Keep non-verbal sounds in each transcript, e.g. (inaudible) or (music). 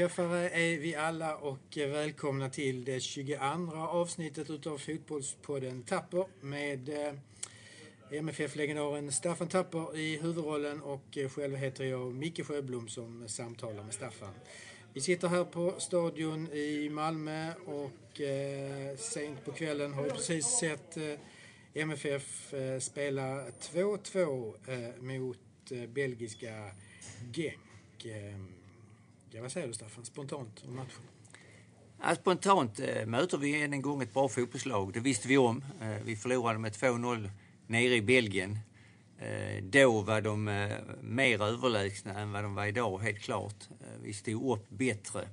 Ja, är vi alla och välkomna till det 22 avsnittet utav Fotbollspodden Tapper med eh, MFF-legendaren Staffan Tapper i huvudrollen och själv heter jag Micke Sjöblom som samtalar med Staffan. Vi sitter här på Stadion i Malmö och eh, sent på kvällen har vi precis sett eh, MFF spela 2-2 mot belgiska Genk. Ehm, Ja, vad säger du Staffan, spontant om matchen? Ja, spontant eh, möter vi än en gång ett bra fotbollslag. Det visste vi om. Eh, vi förlorade med 2-0 nere i Belgien. Eh, då var de eh, mer överlägsna än vad de var idag, helt klart. Eh, vi stod upp bättre.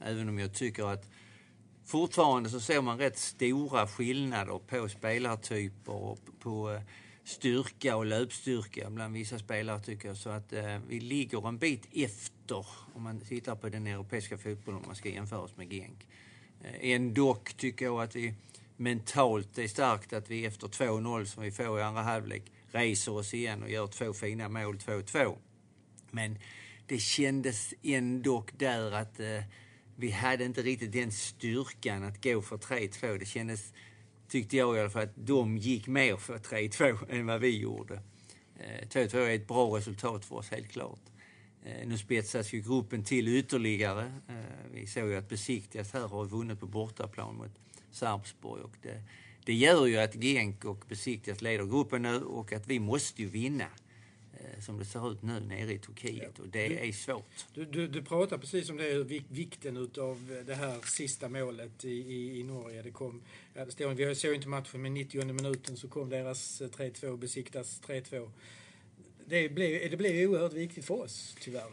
Även om jag tycker att fortfarande så ser man rätt stora skillnader på spelartyper och på eh, styrka och löpstyrka bland vissa spelare tycker jag. Så att eh, vi ligger en bit efter om man tittar på den europeiska fotbollen om man ska jämföra oss med Genk. Eh, ändå tycker jag att vi mentalt är starkt att vi efter 2-0 som vi får i andra halvlek reser oss igen och gör två fina mål, 2-2. Men det kändes ändå där att eh, vi hade inte riktigt den styrkan att gå för 3-2. Det kändes tyckte jag i alla fall, att de gick mer för 3-2 än vad vi gjorde. Eh, 2-2 är ett bra resultat för oss, helt klart. Eh, nu spetsas ju gruppen till ytterligare. Eh, vi såg ju att Besiktigas här har vunnit på bortaplan mot Sarpsborg. Och det, det gör ju att Genk och Besiktigas leder gruppen nu och att vi måste ju vinna som det ser ut nu nere i Turkiet och det du, är svårt. Du, du, du pratar precis om det, vikten utav det här sista målet i, i, i Norge. Det kom, ja, det står, vi såg inte matchen, men 90 minuten så kom deras 3-2, Besiktas 3-2. Det blev, det blev oerhört viktigt för oss, tyvärr.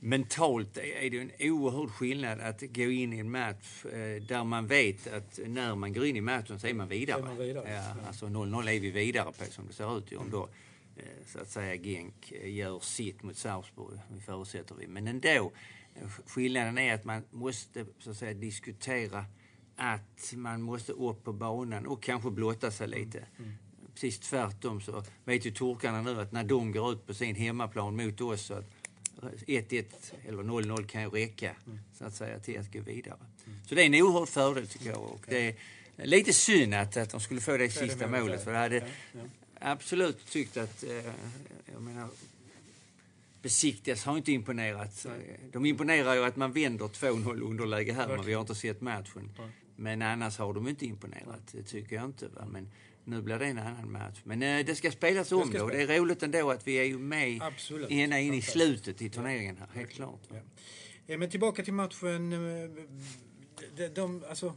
Mentalt är det en oerhörd skillnad att gå in i en match där man vet att när man går in i matchen så är man vidare. Är man vidare. Ja, alltså 0-0 är vi vidare på som det ser ut. Om då så att säga Genk gör sitt mot Sarpsborg, förutsätter vi. Men ändå, skillnaden är att man måste så att säga diskutera att man måste upp på banan och kanske blotta sig lite. Mm. Precis tvärtom så vet ju turkarna nu att när de går ut på sin hemmaplan mot oss så 1-1 eller 0-0 kan ju räcka mm. så att säga till att gå vidare. Mm. Så det är en oerhörd fördel tycker jag. Och det är lite synd att, att de skulle få det sista målet för det hade, ja, ja absolut tyckt att, eh, jag menar, Besiktigas har inte imponerat. De imponerar ju att man vänder 2-0 underläge här, men vi har inte sett matchen. Men annars har de inte imponerat, det tycker jag inte. Va? Men nu blir det en annan match. Men eh, det ska spelas om det då. Det är roligt ändå att vi är ju med Absolut. ena in i slutet i turneringen här, helt klart. Ja. Men tillbaka till matchen. De, de, de, alltså,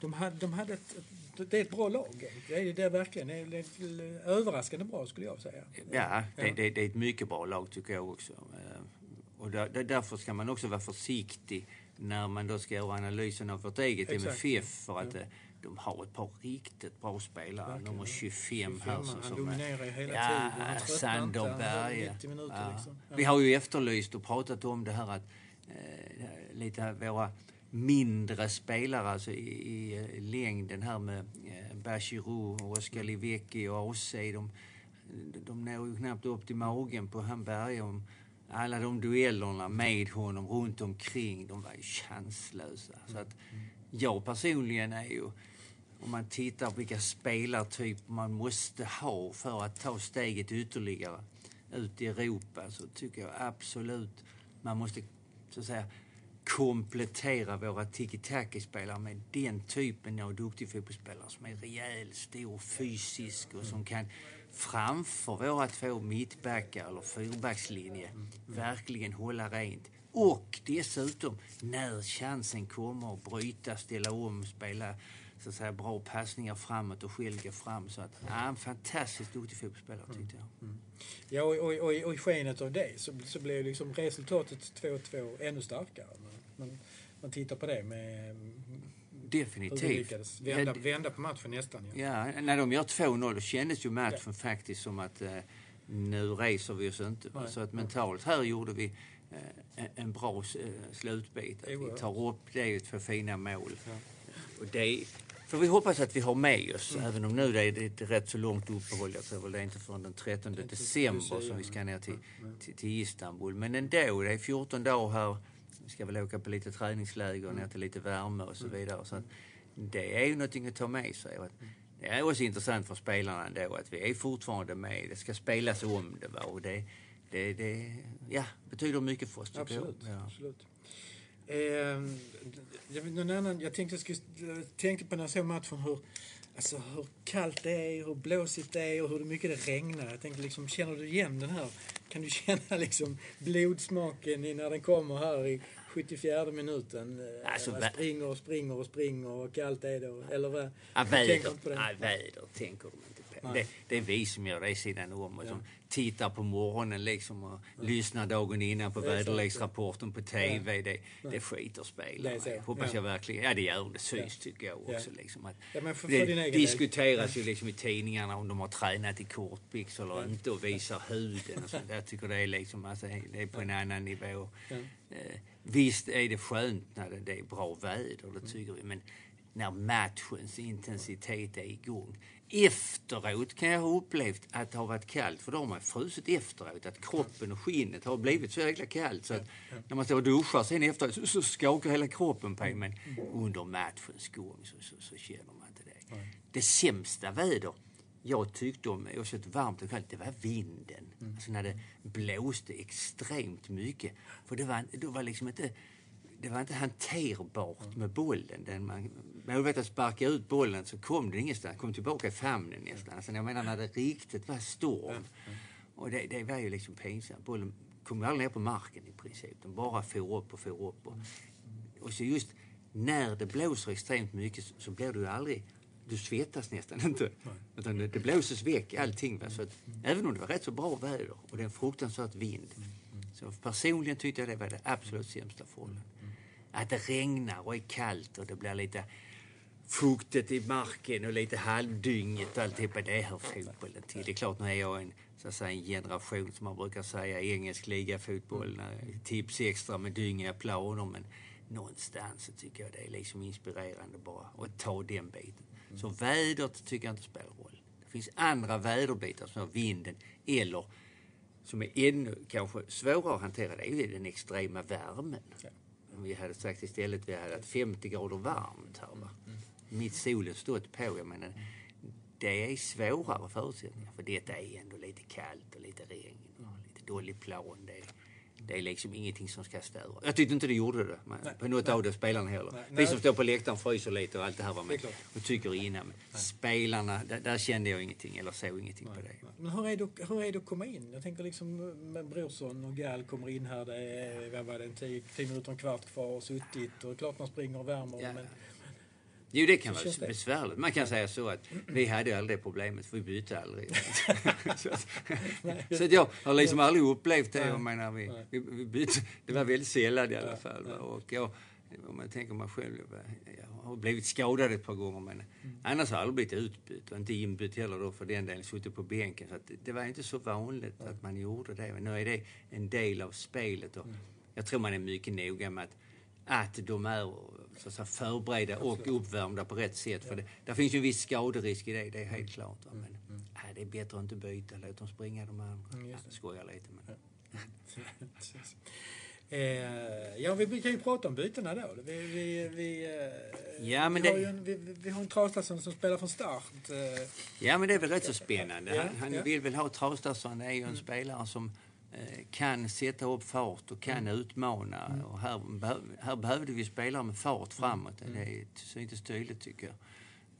de hade, de hade ett, det är ett bra lag. Det är det verkligen. Det är överraskande bra skulle jag säga. Ja, det, det, det är ett mycket bra lag tycker jag också. Eh, och där, därför ska man också vara försiktig när man då ska göra analysen av vårt eget Exakt. MFF. För att ja. Eh, de har ett par riktigt bra spelare. Verkligen. Nummer 25, 25 här. Som dominerar ju hela ja, tiden. Sanderberg. Ja. Liksom. Ja. Vi har ju efterlyst och pratat om det här att eh, lite våra mindre spelare alltså i, i längden här med eh, Bachirou och Oskar Livecki och AC. De, de når ju knappt upp till magen på han Bergholm. Alla de duellerna med honom runt omkring, de var ju chanslösa. Så att jag personligen är ju, om man tittar på vilka spelartyper man måste ha för att ta steget ytterligare ut i Europa så tycker jag absolut man måste så att säga komplettera våra tiki-taki-spelare med den typen av duktig fotbollsspelare som är rejäl, stor, fysisk och som kan framför våra två mittbackar eller fyrbackslinje verkligen hålla rent. Och dessutom, när chansen kommer, att bryta, ställa om, spela så att säga, bra passningar framåt och själv gå fram. Så att, ja, en fantastiskt duktig fotbollsspelare tyckte jag. Mm. Ja, och, och, och, och i skenet av det så, så blev liksom resultatet 2-2 ännu starkare. Man, man tittar på det med Definitivt. Hur vi lyckades vända, vända på matchen nästan. Ja, ja när de gör 2-0 då kändes ju matchen ja. faktiskt som att eh, nu reser vi oss inte. Nej. Så att mentalt här gjorde vi eh, en bra eh, slutbit. vi tar upp det för fina mål. Ja. Och det får vi hoppas att vi har med oss, mm. även om nu det är ett rätt så långt uppehåll. Jag tror väl det är inte förrän den 13 december som vi ska ner till, till, till Istanbul. Men ändå, det är 14 dagar här vi ska väl åka på lite träningsläger ner till lite värme och så vidare. Så att det är ju någonting att ta med sig. Och att det är också intressant för spelarna ändå att vi är fortfarande med. Det ska spelas om det. Va? Och det, det, det ja, betyder mycket för oss. Absolut. Ja. absolut. Eh, annan, jag tänkte, jag tänkte på när jag såg matchen hur, alltså, hur kallt det är, hur blåsigt det är och hur mycket det regnar. Jag tänkte liksom, känner du igen den här? Kan du (laughs) känna liksom blodsmaken när den kommer här i 74 minuten. Eh, alltså, man springer och springer och springer och kallt är det. Eller vad? Ja, väder, ja, väder tänker de inte på. Det, det, är vi som gör det sidan om. Och ja. som tittar på morgonen liksom och ja. lyssnar dagen innan på väderleksrapporten på TV. Ja. Det, det skiter spelarna i. Hoppas jag verkligen. Ja, det gör det. syns tycker jag också. Liksom, att för, för det diskuteras ju liksom i tidningarna om de har tränat i kortbyxor eller inte och visar huden och sånt. Jag tycker det är liksom, alltså, det är på en annan nivå. Eh, visst är det skönt när det är bra väder, det tycker vi. Men när matchens intensitet är igång. Efteråt kan jag ha upplevt att det har varit kallt, för då har man frusit efteråt. Att kroppen och skinnet har blivit så jäkla kallt så att när man står och duschar sen efteråt så, så skakar hela kroppen på en. Men under matchens gång så, så, så känner man inte det. Det sämsta väder jag tyckte om, oavsett varmt och kallt, det var vinden. Mm. Alltså när det blåste extremt mycket. För det var, det var liksom inte det var inte hanterbart med bollen. Den man, målvakten sparkade ut bollen så kom den ingenstans, kom tillbaka i famnen nästan. Alltså jag menar när det riktigt var storm. Och det, det var ju liksom pinsamt. Bollen kom aldrig ner på marken i princip. Den bara for upp och for upp. Och, och så just när det blåser extremt mycket så, så blir det ju aldrig du svettas nästan inte. Utan det, det blåses väck allting. Va? Så att, även om det var rätt så bra väder och det är en fruktansvärt vind. Så personligen tyckte jag det var det absolut sämsta förhållandet. Att det regnar och är kallt och det blir lite fuktet i marken och lite halvdynget och alltihopa. Det hör fotbollen till. Det är klart, nu är jag en, så att säga, en generation som man brukar säga engelsk ligafotboll. Tips extra med dyngiga planer. Men någonstans så tycker jag det är liksom inspirerande bara att ta den biten. Så vädret tycker jag inte spelar roll. Det finns andra väderbitar som vinden eller som är ännu kanske svårare att hantera, det är ju den extrema värmen. Ja. Vi hade sagt istället vi hade haft 50 grader varmt här. Va? Mm. Mitt solen stått på, jag menar, det är svårare förutsättningar. För detta är ändå lite kallt och lite regn och lite dålig plan. Det är, det är liksom ingenting som ska störa. Jag tyckte inte det gjorde det. Men på något nej. av det spelarna heller. Nej, Vi som står på läktaren fryser lite och allt det här var med. Och tycker innan. Men spelarna, där, där, kände jag ingenting eller såg ingenting nej, på det. Men hur är, det, hur är det att komma in? Jag tänker liksom med Brorsson och Gal kommer in här. Det är, vad var det, en tio, tio minuter, en kvart kvar och suttit. Och klart man springer och värmer. Ja. Men, Jo, det kan vara besvärligt. Man kan säga så att vi hade aldrig det problemet, för vi bytte aldrig. (laughs) så, att, så att jag har liksom aldrig upplevt det. Jag menar, vi, vi, vi bytte, det var väldigt sällan i alla fall. Och jag, om man tänker mig själv, jag har blivit skadad ett par gånger men mm. annars har jag aldrig blivit utbytt och inte inbytt heller då för den delen, suttit på bänken. Så det, var inte så vanligt att man gjorde det. Men nu är det en del av spelet och mm. jag tror man är mycket noga med att, att de är så att säga, förberedda och uppvärmda på rätt sätt. För det, där finns ju en viss skaderisk i det, det är helt klart. Men mm. äh, det är bättre att inte byta, låt dem springa de andra. Mm, ja, skojar lite men... (laughs) Eh, ja, vi kan ju prata om bytena då. Vi, vi, vi, eh, ja, vi, det... har, ju en, vi, vi har en Traustason som spelar från start. Eh. Ja, men det är väl rätt så spännande. Han, han ja. vill väl ha Traustason, är ju en mm. spelare som kan sätta upp fart och kan mm. utmana. Mm. Och här, här behövde vi spelare med fart framåt. Mm. Det syntes tydligt tycker jag.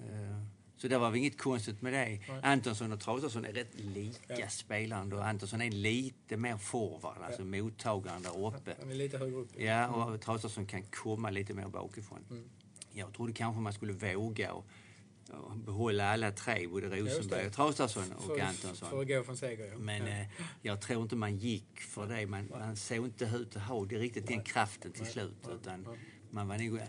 Eh, så det var inget konstigt med det. Nej. Antonsson och Traustason är rätt lika ja. spelare. Och Antonsson är lite mer forward, ja. alltså mottagaren där uppe. Han är lite högre upp. Ja, och mm. Traustason kan komma lite mer bakifrån. Mm. Jag trodde kanske man skulle våga och behålla alla tre, både Rosenberg, Traustason och för, Antonsson. För att gå från seger, ja. Men ja. Eh, jag tror inte man gick för det. Man, man såg inte ut att ha det riktigt den kraften till slut. Utan man var nog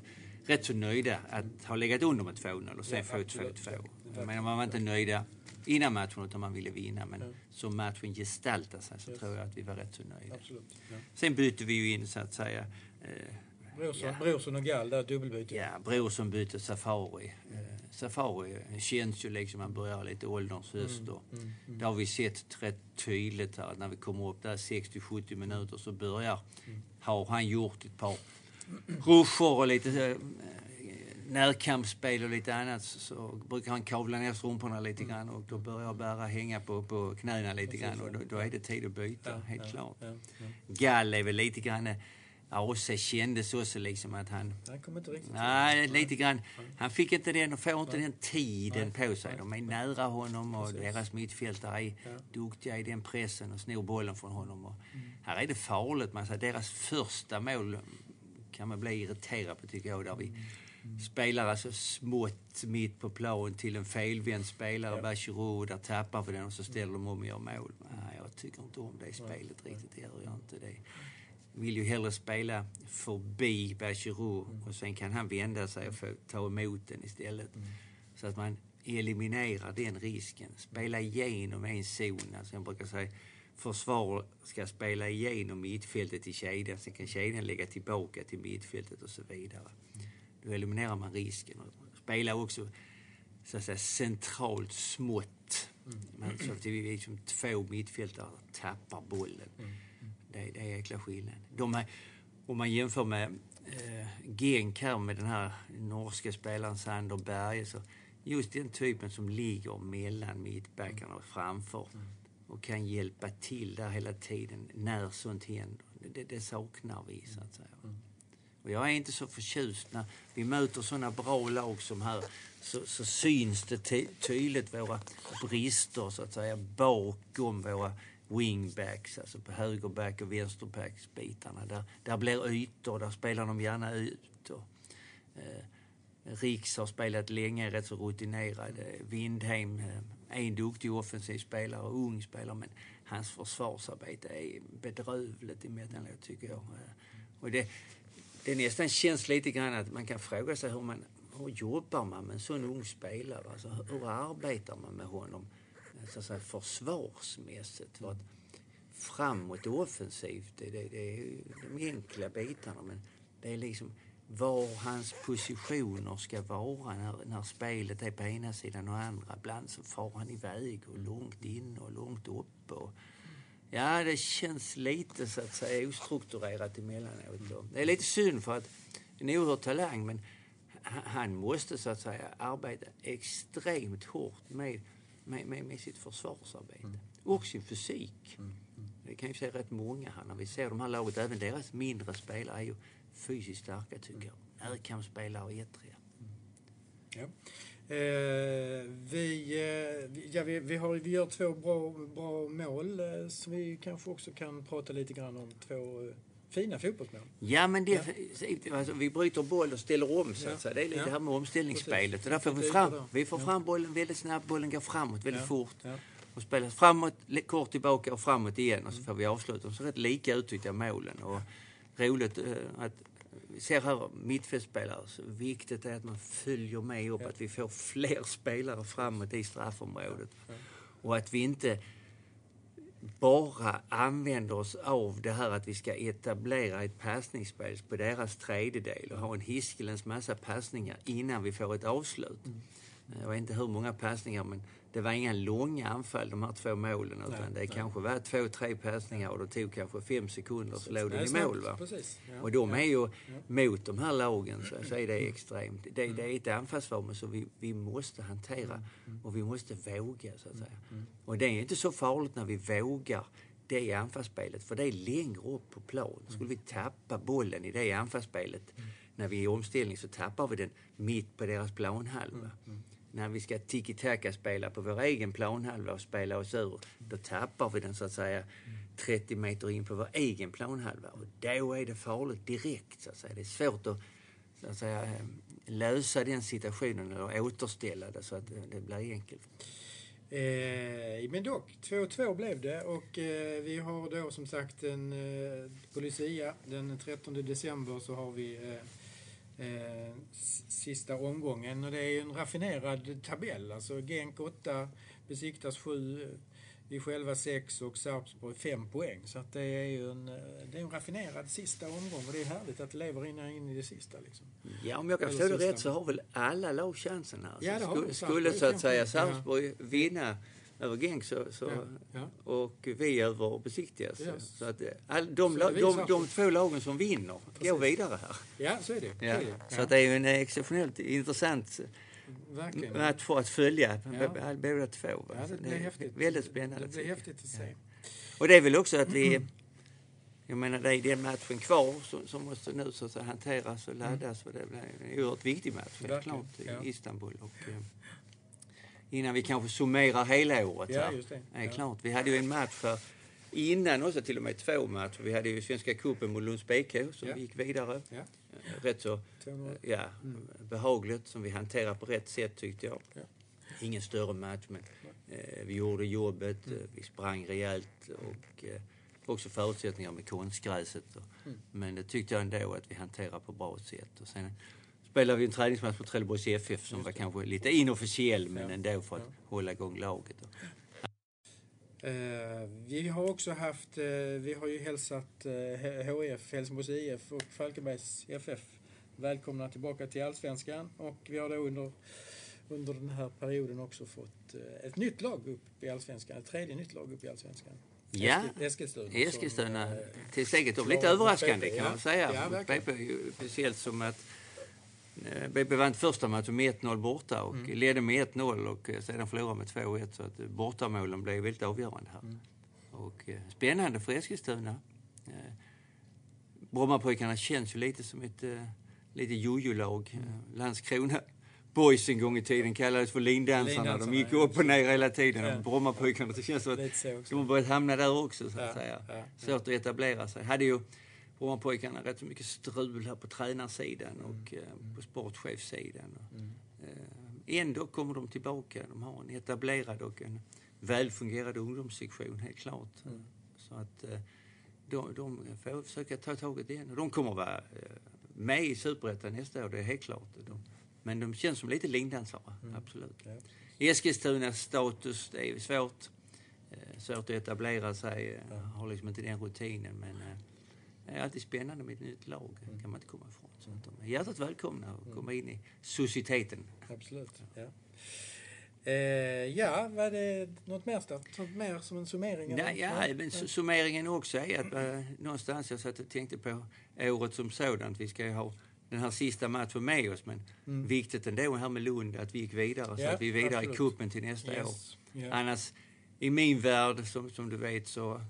rätt så nöjda att ha legat under med 2-0 och sen få 2-2. Men man var inte nöjda innan matchen utan man ville vinna. Men som matchen gestaltade sig så yes. tror jag att vi var rätt så nöjda. Sen bytte vi ju in så att säga eh, Brorsson, Ja. Brorsson och Gall där, dubbelbyte. Ja, Brorsson bytte Safari. Eh, Safari känns ju liksom, man börjar lite ålderns höst. och Mm, mm. Det har vi sett rätt tydligt här. När vi kommer upp där 60-70 minuter så börjar, Mm. har han gjort ett par ruscher och lite eh, närkampsspel och lite annat så, brukar han kavla ner strumporna lite grann och då börjar Berra hänga på, på knäna lite Precis, grann och då, då är det tid att byta, Ja, helt ja, klart. Ja. Gall är väl lite grann, AC kändes också liksom att han Han kommer inte riktigt Nej, lite grann. Han fick inte den och får inte den tiden på sig. De är nära honom och Precis. deras mittfältare är Ja. Mm. duktiga i den pressen och snor bollen från honom. Och Här är det farligt. Man deras första mål kan man bli irriterad på tycker jag. Där vi Mm. spelar alltså smått mitt på plan till en felvänd spelare, Ja. Bachirou, där tappar vi den och så ställer de om och gör mål. Nej, jag tycker inte om det spelet riktigt. Det gör jag inte. Det vill ju hellre spela förbi Bachirou och sen kan han vända sig och få ta emot den istället. Så att man eliminerar den risken. Spela igenom en zon. Alltså jag brukar säga försvar ska spela igenom mittfältet i kedjan. Sen kan kedjan lägga tillbaka till mittfältet och så vidare. Då eliminerar man risken. Spela också så att säga, centralt smått. Men så att vi liksom två mittfältare tappar bollen. Det, det är jäkla skillnad. De är, om man jämför med eh, Genk här med den här norska spelaren Sander Berge så just den typen som ligger mellan mittbackarna och framför och kan hjälpa till där hela tiden när sånt händer. Det, det saknar vi så att säga. Och jag är inte så förtjust när vi möter såna bra lag som här så, så syns det ty- tydligt våra brister så att säga bakom våra wingbacks, alltså på högerback och vänsterbacksbitarna. Där, där blir ytor, där spelar de gärna ut. Och, eh, Riks har spelat länge, rätt så rutinerad. Eh, Windheim eh, är en duktig offensiv spelare, ung spelare, men hans försvarsarbete är bedrövligt emellanåt tycker jag. Eh, och det, det nästan känns lite grann att man kan fråga sig hur man hur jobbar man med en sån ung spelare? Alltså, hur arbetar man med honom så att säga, försvarsmässigt? För att framåt och offensivt, det, det, det är de enkla bitarna men det är liksom var hans positioner ska vara när, när spelet är på ena sidan och andra. Ibland så far han iväg och långt in och långt upp. Och, ja, det känns lite så att säga ostrukturerat emellanåt. Och Det är lite synd för att en oerhörd talang men han måste så att säga arbeta extremt hårt med, med, med, med sitt försvarsarbete. Och sin fysik. Det kan ju säga rätt många här när vi ser de här laget, även deras mindre spelare är ju fysiskt starka tycker jag. Närkampsspelare och ettriga. Ja. Eh, vi, eh, ja, vi, vi, har, vi gör två bra, bra mål eh, som vi kanske också kan prata lite grann om. Två eh, fina fotbollsmål. Ja, men det, alltså, vi bryter boll och ställer om så Ja. att säga. Det är lite Ja. det här med omställningsspelet. Precis. Och där får vi, fram, vi får Ja. fram bollen väldigt snabbt. Bollen går framåt väldigt Ja. fort. Ja. Och spelas framåt, kort tillbaka och framåt igen. Och så får vi avsluta. Ser rätt lika ut tyckte jag, målen. Och roligt eh, att vi ser här mittfältspelare. Så viktigt är att man följer med upp. Ja. Att vi får fler spelare framåt i straffområdet. Ja. Och att vi inte bara använder oss av det här att vi ska etablera ett passningsspel på deras tredjedel och ha en hiskelens massa passningar innan vi får ett avslut. Jag vet inte hur många passningar men det var inga långa anfall de här två målen utan Nej, det nej. kanske var två, tre passningar och det tog kanske fem sekunder så låg den i mål. Va? Ja. Och de Ja. är ju, mot de här lagen så, så är det extremt. Det, det är ett anfallsform som vi, vi måste hantera och vi måste våga så att säga. Och det är inte så farligt när vi vågar det anfallsspelet för det är längre upp på plan. Skulle vi tappa bollen i det anfallsspelet när vi är i omställning så tappar vi den mitt på deras planhalva. När vi ska tiki-taka-spela på vår egen planhalva och spela oss ur, då tappar vi den så att säga 30 meter in på vår egen planhalva. Och då är det farligt direkt så att säga. Det är svårt att, så att säga, eh, lösa den situationen eller återställa det så att det, det blir enkelt. Eh, men dock, 2-2 blev det och eh, vi har då som sagt en, eh, på Lucia den 13 december så har vi eh, eh, sista omgången och det är ju en raffinerad tabell. Alltså Genk 8, Besiktas 7, vi själva sex och Sarpsborg fem poäng. Så att det är ju en, det är en raffinerad sista omgång och det är härligt att det lever in, in i det sista. Liksom. Ja, om jag kan förstå det rätt så har väl alla lag chansen här. Ja, det har skulle, skulle så att säga. Sarpsborg vinna över Genk så, så, Ja, ja. och vi över Besiktigas. Ja. Så att eh, all, de, Så det de, visar- de två lagen som vinner går Precis. vidare här. Ja, så är det. Ja. är det. Så att det är ju en exceptionellt intressant Verkligen. match för att följa Ja. båda två. Ja, det blir är häftigt. Väldigt spännande. Det blir häftigt att se. Och det är väl också att vi... Jag menar, det är den matchen kvar som, som måste nu så att hanteras och laddas. Och det blir en oerhört viktig match, helt klart, i. Istanbul. Och, eh, innan vi kanske summerar hela året Ja, här. just det. Ja. klart. Vi hade ju en match för innan också, till och med två matcher. Vi hade ju Svenska cupen mot Lunds BK som Ja. gick vidare. Ja. Eh, Rätt så 2-0. ja, behagligt, som vi hanterade på rätt sätt tyckte jag. Ja. Ingen större match, men eh, vi gjorde jobbet, Mm. eh, vi sprang rejält och eh, också förutsättningar med konstgräset. Och, Mm. Men det tyckte jag ändå att vi hanterade på bra sätt. Och sen spelade vi en träningsmatch på Trelleborgs FF som var kanske lite inofficiell, men Ja. ändå för att Ja. hålla igång laget. Eh, vi har också haft, eh, vi har ju hälsat eh, HF, Helsingborgs IF och Falkenbergs FF välkomna tillbaka till Allsvenskan och vi har då under, under den här perioden också fått ett nytt lag upp i Allsvenskan, ett tredje nytt lag upp i Allsvenskan. Ja. Eski- Eskilstuna. Eskilstuna till steget. Lite mot överraskande BP, kan man säga. Ja, ju speciellt som att BP vann första matchen med 1-0 borta och Mm. ledde med 1-0 och eh, sedan förlorade med 2-1 så att eh, bortamålen blev väldigt avgörande här. Mm. Och eh, spännande för Eskilstuna. Eh, Brommapojkarna känns ju lite som ett eh, lite jojo-lag. Mm. Eh, Landskrona Boys en gång i tiden kallades för lindansarna. De gick upp och ner hela tiden. Ja. Brommapojkarna, det känns som att de har börjat hamna där också så att Ja, säga. ja. Svårt att etablera sig. Hade ju Brommapojkarna rätt så mycket strul här på tränarsidan Mm. och eh, på sportchefssidan. Eh, ändå kommer de tillbaka. De har en etablerad och en välfungerande ungdomssektion, helt klart. Mm. Så att eh, de, de får försöka ta taget igen. De kommer vara med i Superettan nästa år, det är helt klart. De, men de känns som lite lindansare, absolut. Mm. Ja. Eskilstunas status, det är svårt. Svårt att etablera sig, eh, har liksom inte den rutinen. Men det är alltid spännande med ett nytt lag, kan man inte komma ifrån. Så att de är hjärtligt välkomna att komma in i societeten. Absolut. Ja. Eh, ja, var det något mer Staff? Något mer som en summering? Nej, ja, Nej, men su- summeringen också är att eh, någonstans jag satt och tänkte på året som sådant. Vi ska ju ha den här sista matchen med oss, men viktigt ändå här med Lund att vi gick vidare så Mm. Ja, att vi är vidare absolut. i kuppen till nästa Yes. år. Ja. Annars, i min värld, som, som du vet, så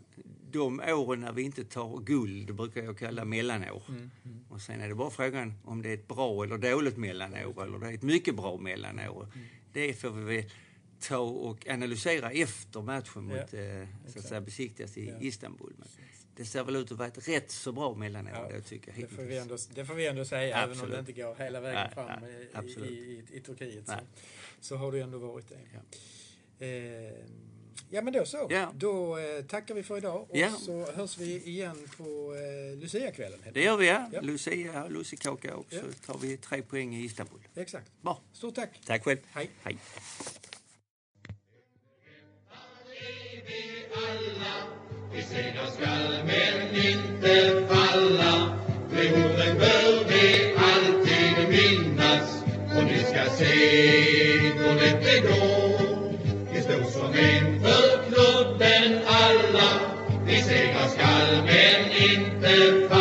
de åren när vi inte tar guld brukar jag kalla mellanår. Mm, Och sen är det bara frågan om det är ett bra eller dåligt mellanår eller det är ett mycket bra mellanår. Mm. Det får vi väl ta och analysera efter matchen mot Ja, eh, så att säga, besiktigas i Ja. Istanbul. Men det ser väl ut att vara ett rätt så bra mellanår Ja, då, tycker jag. Det får, vi ändå, det får vi ändå säga, även om Absolut. det inte går hela vägen Nej, fram i, absolut. i, i, i Turkiet. Så, så har det ändå varit det. Ja. Eh, ja, men då så. Ja. Då eh, tackar vi för idag och Ja. så hörs vi igen på eh, Lucia-kvällen. Det gör vi, ja. Ja. Lucia, lussekaka och så tar vi tre poäng i Istanbul. Exakt. Bra. Stort tack. Tack själv. Hej. Hej. Vi segrar skall men inte falla orden bör vi alltid minnas Och ni ska se hur lätt det går som en för klubben alla. Vi segrar skall men inte falla